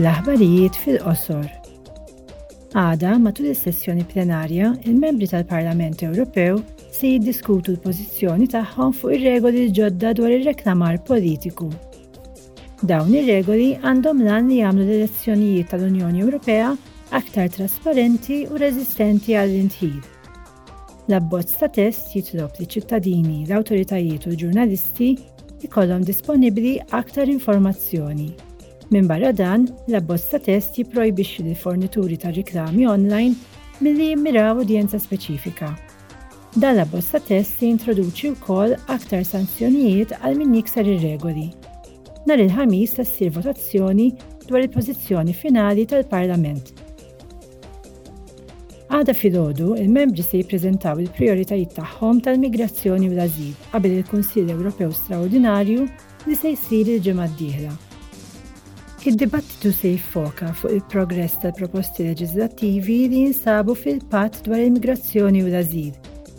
L-aħbarijiet fil-qosor. Għada, matul is-sessjoni plenarja, il-membri tal-Parlament Ewropew se jiddiskutu l-pożizzjoni tagħhom fuq ir-regoli l-ġodda dwar ir-reklamar politiku. Dawn ir-regoli għandhom lan li jagħmlu l-elezzjonijiet tal-Unjoni Ewropea aktar trasparenti u reżistenti għall-intħil. L-abbozz ta' test jitlob li ċ-ċittadini, l-awtoritajiet u l-ġurnalisti jkollhom disponibbli aktar informazzjoni. Minbarra dan, l-abbozz ta' test jipprojbixxi lill-fornituri ta' riklami online milli jimmiraw udjenza speċifika. Dan l-abbozz ta' test jintroduċi wkoll aktar sanzjonijiet għal min jikser ir-regoli. Nhar il-Ħamis se ssir votazzjoni dwar il-pożizzjoni finali tal-Parlament. Għada filgħodu, il-membri se jippreżentaw il-prijoritajiet tagħhom tal-migrazzjoni u l-ażil qabel il-Kunsill Ewropew Straordinarju li se jsir il-ġimgħa d-dieħla. Id-dibattitu se jiffoka fuq il-progress tal-proposti leġislattivi li jinsabu fil-Patt dwar il-Migrazzjoni u l-Ażil,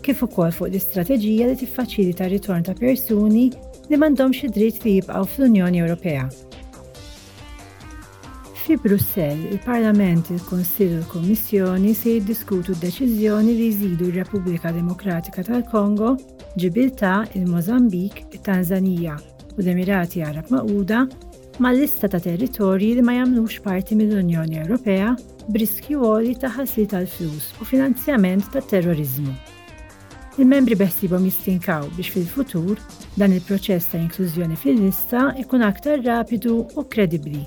kif ukoll fuq l-istrateġija li tiffaċilita r-ritorn ta' persuni li m'għandhomx id-dritt li jibqgħu fl-Unjoni Ewropea. Fi Brussell, il-Parlament, il-Kunsill u l-Kummissjoni se jiddiskutu d-deċiżjoni li jżidu r-Repubblika Demokratika tal-Kongo, Ġibiltà, il-Możambik, it-Tanżanija u l-Emirati Għarab Magħquda mal-lista ta' territorji li ma jagħmlux parti mill-Unjoni Ewropea b'riskju għoli ta' ħasil tal-flus u finanzjament tat-terroriżmu. Il-membri beħsibhom jistinkaw biex fil-futur dan il-proċess ta' inklużjoni fil-lista ikun aktar rapidu u kredibbli.